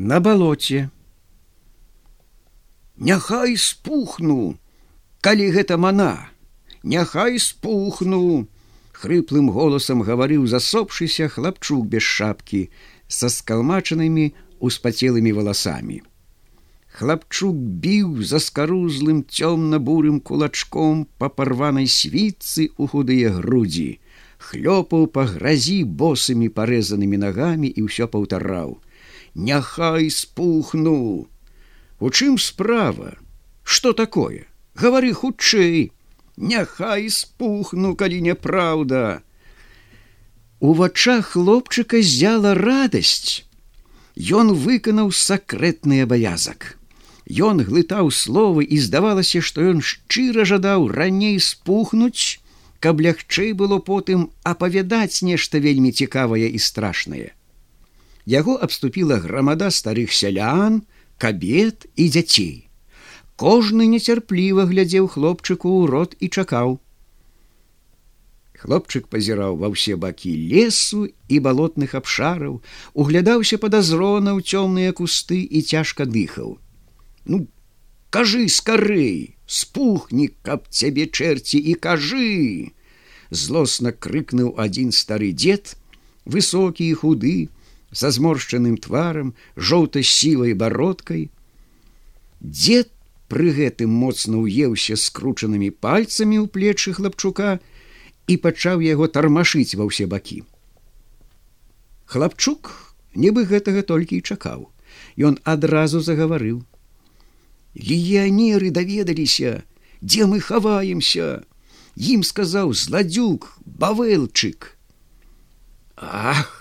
на балоце. Няхай спухну, калі гэта мана, Няхай спухну, хрыплым голасам гаварыў засопшыся хлапчук без шапкі са скалмачанымі успацелымі валасамі. Хлапчук біў за скарузлым цёмна-бурым кулачком па парванай світцы ў худыя грудзі, хлёпаў па гразі босымі парэзанымі нагамі і ўсё паўтараў: Няхай спухну. У чым справа? Што такое? Гавары хутчэй, Няхай спухну, калі няпраўда. У вачах хлопчыка зяла радасць. Ён выканаў сакрэтны абавязак. Ён глытаў словы і здавалася, што ён шчыра жадаў раней спухнуць, каб лягчэй было потым апавядаць нешта вельмі цікавае і страшнае. Яго абступіла грамада старых сялян, кабет і дзяцей. Кожны нецярпліва глядзеў хлопчыку ў рот і чакаў. Хлопчык пазіраў ва ўсе бакі лесу і балотных абшараў, углядаўся падазрона ў цёмныя кусты і цяжка дыхаў. Ну, кажы скарэй, спухні, каб цябе чэрці і кажы! Злосна крыкнуў адзін стары дзед, высокі і худы, са зморшчаным тварам, жоўта-сівай бародкай. Дзед пры гэтым моцна ўеўся скручанымі пальцамі ў плечы хлапчука і пачаў яго тармашыць ва ўсе бакі. Хлапчук нібы гэтага толькі і чакаў. Ён адразу загаварыў: Легіянеры даведаліся, дзе мы хаваемся. Ім сказаў зладзюк, бавэлчык. Ах,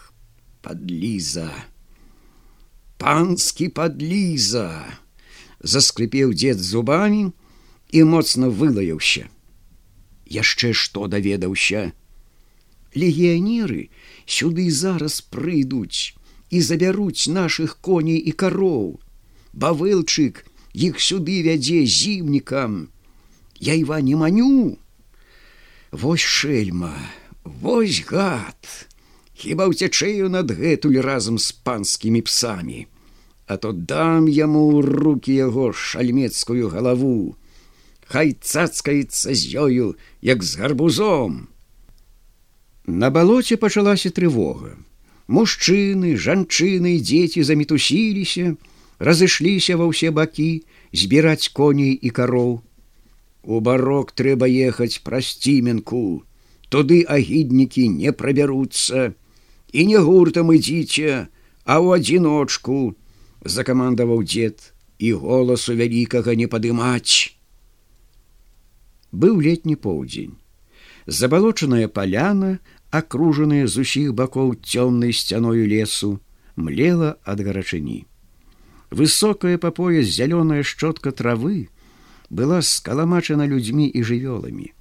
подліза! Панскі подліза! Заскрыпеў дзед зубамі і моцна вылаяўся. Яшчэ што даведаўся. Легіянеры сюды зараз прыйдуць і забяруць нашых коней і кароў. Бавэлчык, іх сюды вядзе зімнікам. Я іва не маню. Вось шельма, вось гад. Хіба ўцячэю над гэтуль разам з панскімі псамі, А то дам яму ў руки яго шальмецкую галаву. Хай цацкаецца з ёю, як з гарбузом. На балоце пачалася трывога. Мужчыны, жанчыны дзеці замітусіліся, разышліся ва ўсе бакі збіраць коней і кароў. У барок трэба ехаць праз ціменку, туды агіднікі не прабяруцца і не гуртам ідзіце, а ў адзіночку закамандаваў дзед і голасу вялікага не падымаць. Быў летні поўдзень. Забалочаная паляна, акружаная з усіх бакоў цёмнай сцяною лесу, млела ад гарачыні высокая по пояс зялёная шчотка травы была скаламачана людзьмі і жывёламі.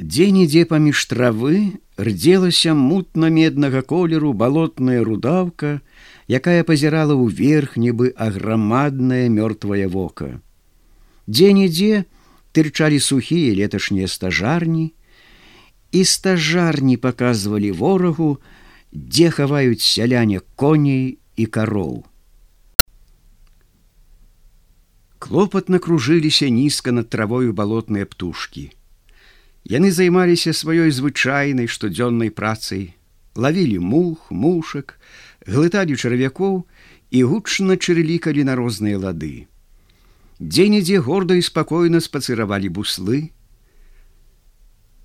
Дзе-нідзе паміж травы рдзелася мутна-меднага колеру балотная рудаўка, якая пазірала ўверх нібы аграмаднае мёртвае вока. Дзе-нідзе тырчалі сухія леташнія стажарні, і стажарні паказвалі ворагу, дзе хаваюць сяляне коней і кароў. клопатна кружыліся нізка над травою балотныя птушки. Яны займаліся сваёй звычайнай штодзённай працай, лавілі мух, мушак, глыталі чарвякоў і гучна чырылікалі на розныя лады. Дзе-нідзе горда і спакойна спацыравалі буслы.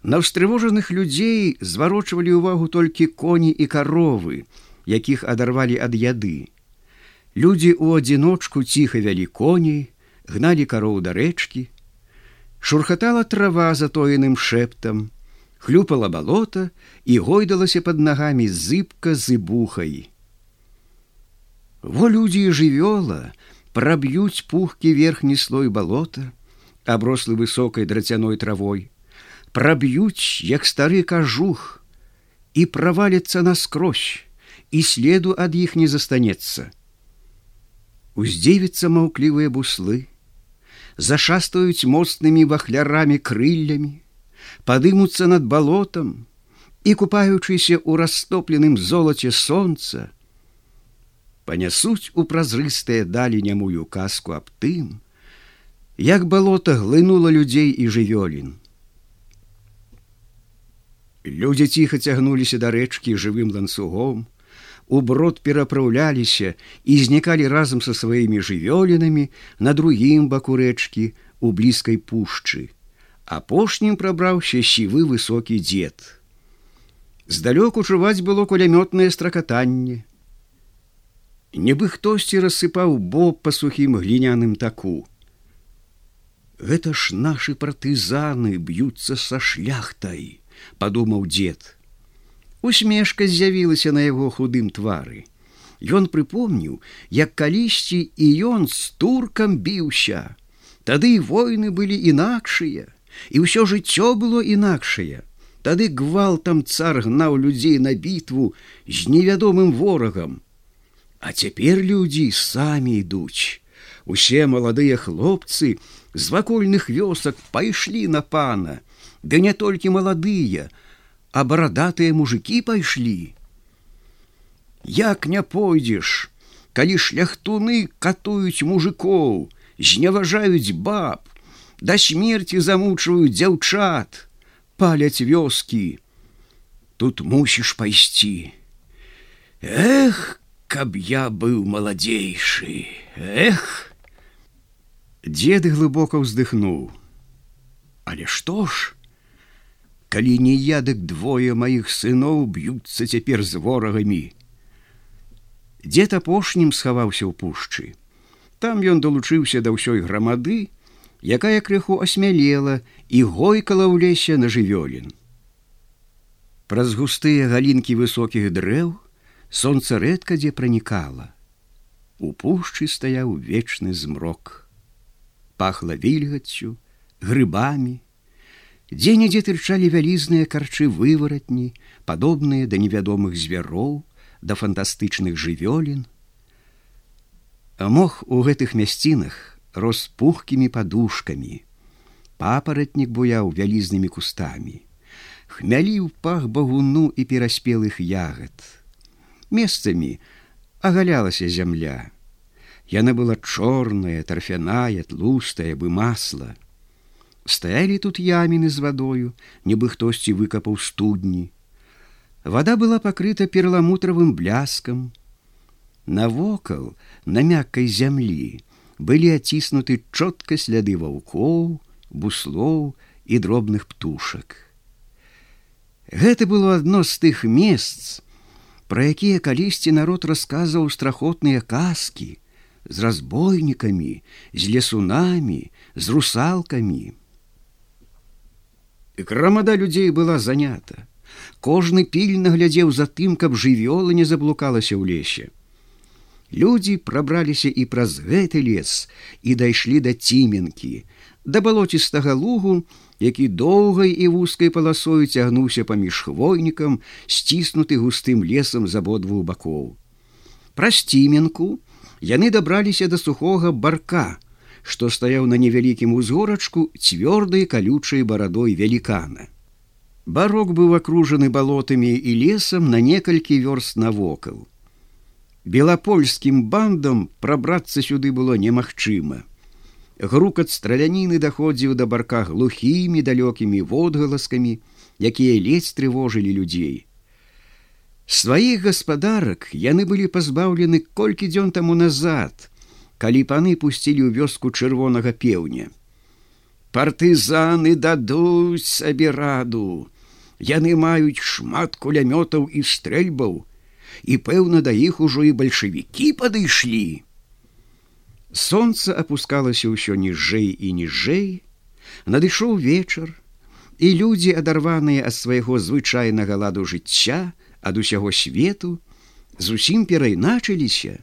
На ўстрывожаных людзей зварочвалі ўвагу толькі коні і каровы, якіх адарвалі ад яды. Людзі ў адзіночку ціха вялі коней, гналі кароў да рэчкі, шурхатала трава затоеным шэптам, хлюпала балота і гойдалася под нагамі зыбка зыбухай. Во людзі жывёла праб'юць пухкі верхні слой балота, аброслы высокай драцяной травой, праб'юць, як стары кажух, і праваліцца наскрозь, і следу ад іх не застанецца. Уздзевіцца маўклівыя буслы, зашастаюць моцнымі вахлярамі крыллямі, падымуцца над балотам і купаючыся ў растопленым золаце сонца, панясуць у празрыстыя далі нямую казку аб тым, як балота глынула людзей і жывёлін. Людзі ціха цягнуліся да рэчкі жывым ланцугом, уброд перапраўляліся і знікалі разам са сваімі жывёлінамі на другім баку рэчкі у блізкай пушчы. Апошнім прабраўся сівы высокі дзед. Здалёку чуваць было кулямётнае стракатанне. Нібы хтосьці рассыпаў боб па сухім гліняным таку. Гэта ж нашы партызаны б'юцца са шляхтай, падумаў дзед. Усмешка з'явілася на яго худым твары. Ён прыпомніў, як калісьці і ён з туркам біўся. Тады войны былі інакшыя і ўсё жыццё было інакшае. Тады гвалтам цар гнаў людзей на бітву з невядомым ворагам. А цяпер людзі самі ідуць. Усе маладыя хлопцы з вакольных вёсак пайшлі на пана, Ды не толькі маладыя, а барадатыя мужикі пайшлі. Як не пойдзеш, калі шляхтуны катуюць мужикоў, зневажаюць баб, да смерти замучваюць дзяўчат, паляць вёскі. Тут мусіш пайсці. Эх, каб я быў маладзейшы, Эх! Дзед глыбока ўздыхнуў. Але што ж? Калі не я, дык двое маіх сыноў б'юцца цяпер з ворагамі. Дзед апошнім схаваўся ў пушчы. Там ён далучыўся да ўсёй грамады, якая крыху асмялела і гойкала ў лесе на жывёлін. Праз густыя галінкі высокіх дрэў сонца рэдка дзе пранікала. У пушчы стаяў вечны змрок. Пахла вільгаццю, грыбамі, Дзе-нідзе тырчалі вялізныя карчы вываратні, падобныя да невядомых звяроў, да фантастычных жывёлін. Мог у гэтых мясцінах рос пухкімі падушкамі. Папаратнік буяў вялізнымі кустамі. Хмяліў пах багуну і пераспелых ягад. Месцамі агалялася зямля. Яна была чорная, тарфяная, тлустая бы масла. Стаялі тут яміны з вадою, нібы хтосьці выкапаў студні. Вада была пакрыта перламутравым бляскам. Навокал на мяккай зямлі былі аціснуты чотка сляды ваўкоў, буслоў і дробных птушак. Гэта было адно з тых месц, пра якія калісьці народ расказаў страхотныя казкі, з разбойнікамі, з лесунамі, з русалкамі. Грамада людзей была занята. Кожны пільна глядзеў за тым, каб жывёла не заблукалася ў лесе. Людзі прабраліся і праз гэты лес і дайшлі да ціменкі, да балоцістага лугу, які доўгай і вузкай паласою цягнуўся паміж хвойнікам, сціснуты густым лесам з абодвух бакоў. Праз ціменку яны дабраліся да сухога барка, што стаяў на невялікім узгорачку цвёрдай калючай барадой велікана. Барок быў акружаны балотамі і лесам на некалькі вёрст навокал белапольскім бандам прабрацца сюды было немагчыма. Грукат страляніны даходзіў да барка глухімі далёкімі водгаласкамі, якія ледзь трывожылі людзей. Сваіх гаспадарак яны былі пазбаўлены колькі дзён таму назад, калі паны пусцілі ў вёску чырвонага пеўня. Партызаны дадуць сабе раду. Яны маюць шмат кулямётаў і стрэльбаў, і пэўна да іх ужо і бальшавікі падышлі. Сонца опускалася ўсё ніжэй і ніжэй, надышоў вечар, і людзі, адарваныя ад свайго звычайнага ладу жыцця ад усяго свету, зусім перайначыліся.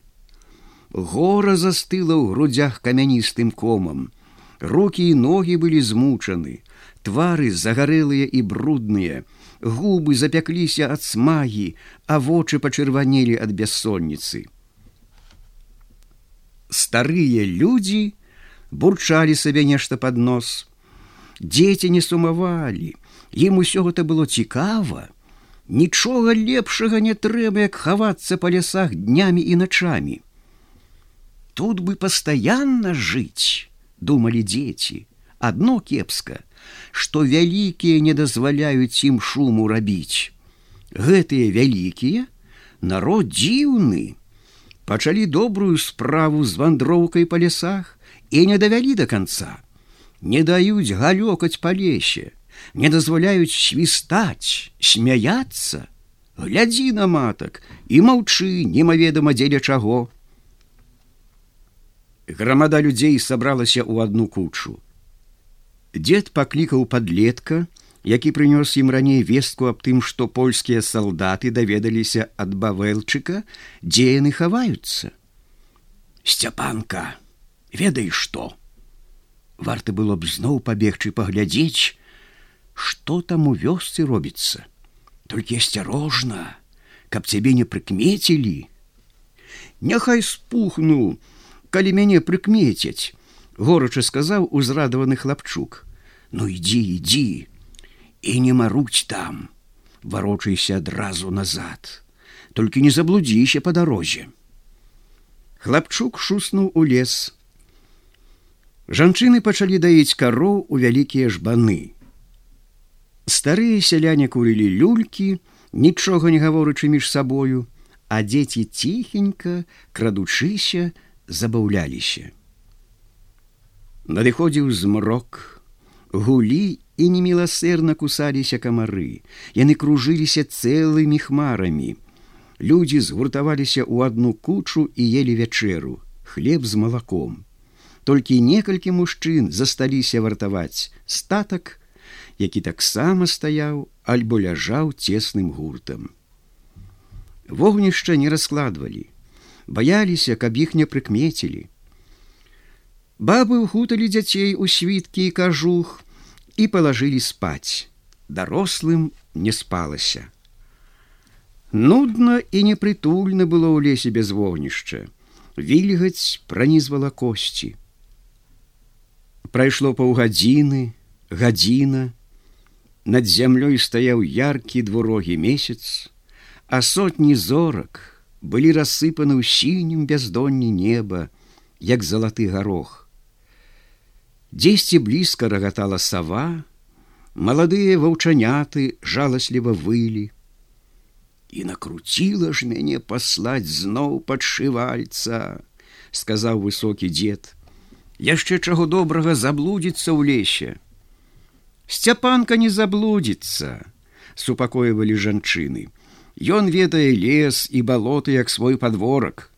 Гора застыла ў грудзях камяністым комам. Рукі і ногі былі змучаны, твары загарэлыя і брудныя, губы запякліся ад смагі, а вочы пачырванелі ад бяссонніцы. Старыя людзі бурчалі сабе нешта пад нос. Дзеці не сумавалі, ім усё гэта было цікава, нічога лепшага не трэба, як хавацца па лясах днямі і начамі. Тут бы пастаянна жыць, думалі дзеці, адно кепска, што вялікія не дазваляюць ім шуму рабіць. Гэтыя вялікія народ дзіўны, пачалі добрую справу з вандроўкай па лясах і не давялі до конца, не даюць галёкаць па лесе, не дазваляюць свістаць, смяяться, глядзі на матак і маўчы немаведама дзеля чаго. Грамада людзей сабралася ў адну кучу. Дед паклікаў подлетка, які прынёс ім раней вестку аб тым, што польскія салдаты даведаліся ад бавэлчыка, дзе яны хаваюцца. Сцяпанка, ведай што. Варта было б зноў пабегчы паглядзець, што там у вёсцы робіцца. Толькі асцярожна, каб цябе не прыкмецілі. Няхай спухну, калі мяне прыкмецяць, горача сказаў узрадаваны хлапчук. Ну ідзі, ідзі, і не маруць там, варочайся адразу назад, толькі не заблудзіся па дарозе. Хлапчук шуснуў у лес. Жанчыны пачалі даіць кароў у вялікія жбаны. Старыя сяляне курылі люлькі, нічога не гаворычы між сабою, а дзеці ціхенька, крадучыся, забаўляліся. Надыходзіў змрок, гулі і неміласэрна кусаліся камары. Яны кружыліся цэлымі хмарамі. Людзі згуртаваліся ў адну кучу і ели вячэру, хлеб з малаком. Толькі некалькі мужчын засталіся вартаваць статак, які таксама стаяў альбо ляжаў цесным гуртам. Вогнішча не раскладвалі, баяліся, каб іх не прыкмецілі. Бабы ўхуталі дзяцей у світкі і кажух і палажылі спаць. Дарослым не спалася. Нудна і непрытульна было ў лесе без вогнішча. Вільгаць пранізвала косці. Прайшло паўгадзіны, гадзіна, над зямлёй стаяў яркі двурогі месяц, а сотні зорак былі рассыпаны ў сінім бяздонні неба, як залаты гарох. Дзесьці блізка рагатала сава, маладыя ваўчаняты жаласліва вылі. І накруціла ж мяне паслаць зноў падшывальца, сказаў высокі дзед. Яшчэ чаго добрага заблудзіцца ў лесе. Сцяпанка не заблудзіцца, супакоівалі жанчыны. Ён ведае лес і балоты як свой падворак.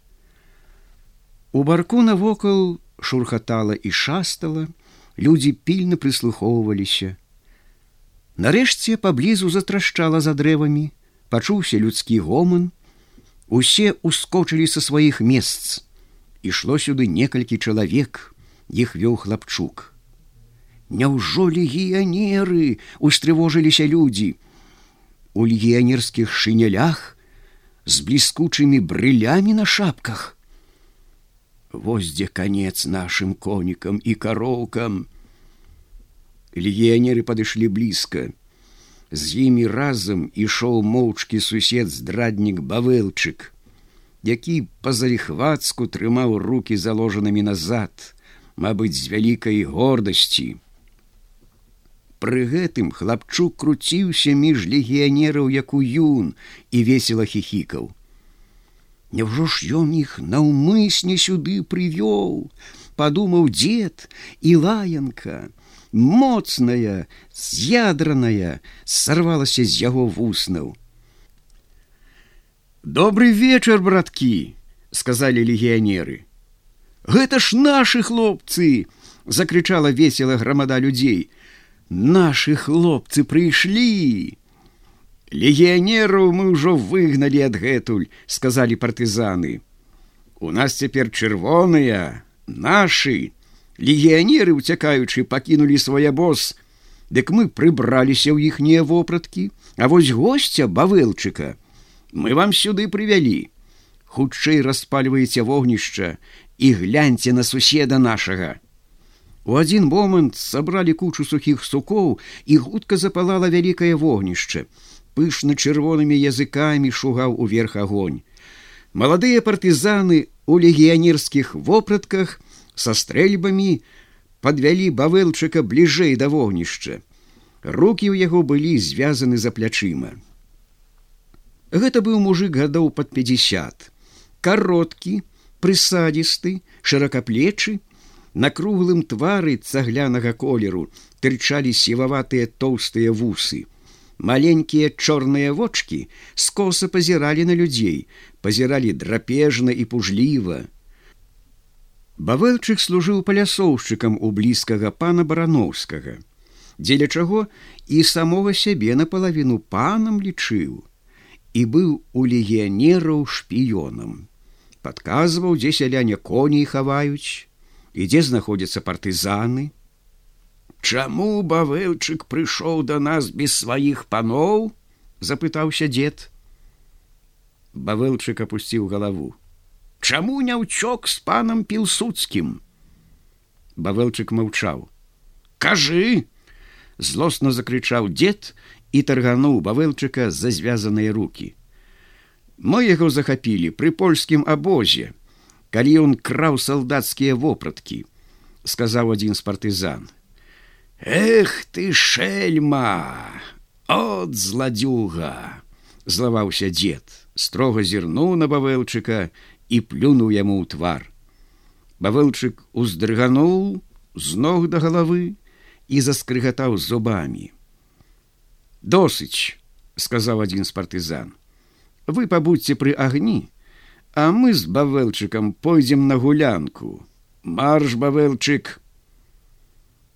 У барку навокал шурхатала і шастала, людзі пільна прыслухоўваліся. Нарэшце паблізу затрашчала за дрэвамі, пачуўся людскі гоман, Усе ускочылі са сваіх месц. Ішло сюды некалькі чалавек, іх вёў хлапчук. Няўжо легіянеры устрывожыліся людзі. У легіянерскіх шынялях з бліскучымі брылямі на шапках. Вось дзе канец нашим конікам і кароўкам. Легіянеры падышлі блізка. З імі разам ішоў моўчкі сусед здраднік бавэлчык, які па-зарихвацку трымаў руки заложанымі назад, мабыць, з вялікай гордасці. Пры гэтым хлапчук круціўся між легіянераў як у юн і весела хихікаў. Няўжо ж ён іх наўмысне сюды прывёў, падумаў дзед і лаянка, моцная, з'ядраная, сарвалася з яго вуснаў. Добрый вечар, браткі, сказалі легіянеры. Гэта ж нашы хлопцы! закрычала весела грамада людзей наши хлопцы прыйшлі. Легіянераў мы ўжо выгналі адгэтуль сказалі партызаны. У нас цяпер чырвоныя нашы. Легіянеры уцякаючы пакінулі свой абоз. Дык мы прыбраліся ў іхнія вопраткі а вось гостця бавэлчыка мы вам сюды прывялі. Хутчэй распальваеце вогнішча і гляньце на суседа нашага У адзін момант сабралі кучу сухіх сукоў і хутка запалала вялікае вогнішча. пышна чырвонымі языкамі шугаў уверх агонь. Маладыя партызаны у легіянерскіх вопратках са стрэльбамі подвялі бавэлчыка бліжэй да вогнішча. Рукі ў яго былі звязаны за плячыма. Гэта быў мужик гадоў под 50. кароткі, прысадзісты, шыракаплечы, на круглым твары цаглянага колеру тырчалі сіваватыя тоўстыя вусы. Маленькія чорныя вочки скоса пазіралі на людзей, пазіралі драпежна і пужліва. Бавэлчык служыў палясоўшчыкам у блізкага пана барановскага, дзеля чаго і самога сябе напалавіну панам лічыў і быў у легіянераў шпіёнам. Падказваў, дзе сяляне коней хаваюць і дзе знаходзяцца партызаны. Чаму бавэлчык прыйшоў да нас без сваіх паноў? запытаўся дзед. Бавэлчык апусціў галаву. Чаму не ўцёк з панам пілсудскім? Бавэлчык маўчаў. Кажы! злосна закрычаў дзед і таргануў бавэлчыка за звязаныя руки. Мы яго захапілі пры польскім абозе, калі ён краў салдацкія вопраткі, сказаў адзін з партызан. Эх ты шельма, от зладюга! злаваўся дзед, строга зірнуў на бавэлчыка і плюнуў яму ў твар. Бавэлчык уздрыгануў з ног да галавы і заскрыгатаў зубамі досыць сказаў адзін з партызан вы пабудьце пры агні а мы з бавэлчыкам пойдзем на гулянку. Марш бавэлчык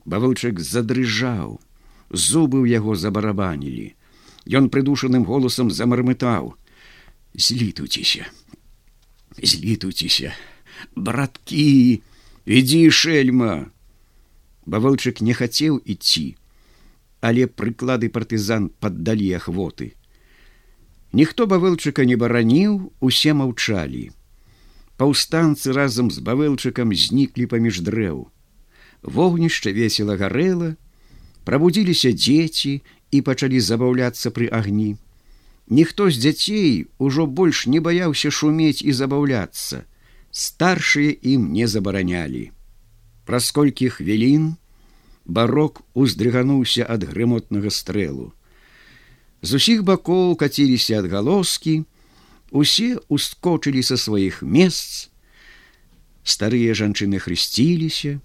бавэлчык задрыжаў зубы ў яго забарабанілі. Ён прыдушаным голасам замармытаў. Злітуйцеся злітуйцеся браткі ідзі шельма! Бавэлчык не хацеў ідці але прыклады партызан паддалі ахвоты. Ніхто бавэлчыка не бараніў, усе маўчалі. Паўстанцы разам з бавэлчыкам зніклі паміж дрэў. Вогнішча весела гарэла, прабудзіліся дзеці і пачалі забаўляцца пры агні. Ніхто з дзяцей ужо больш не баяўся шумець і забаўляцца. Старшыя ім не забаранялі. Праз колькі хвілін, барок уздрыгануўся ад грымотнага стрэлу. З усіх бакоў каціліся адгалоскі, усе ускочылі са сваіх месц. Старыя жанчыны хрысціліся,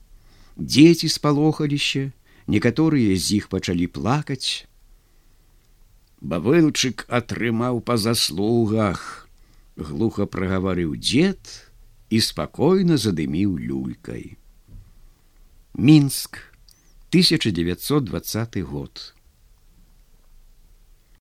дзеці спалохаліся, некаторыя з іх пачалі плакаць. Бавылчык атрымаў па заслугах, глуха прагаварыў дзед і спакойна задыміў люлькай. Мінск 1920 год.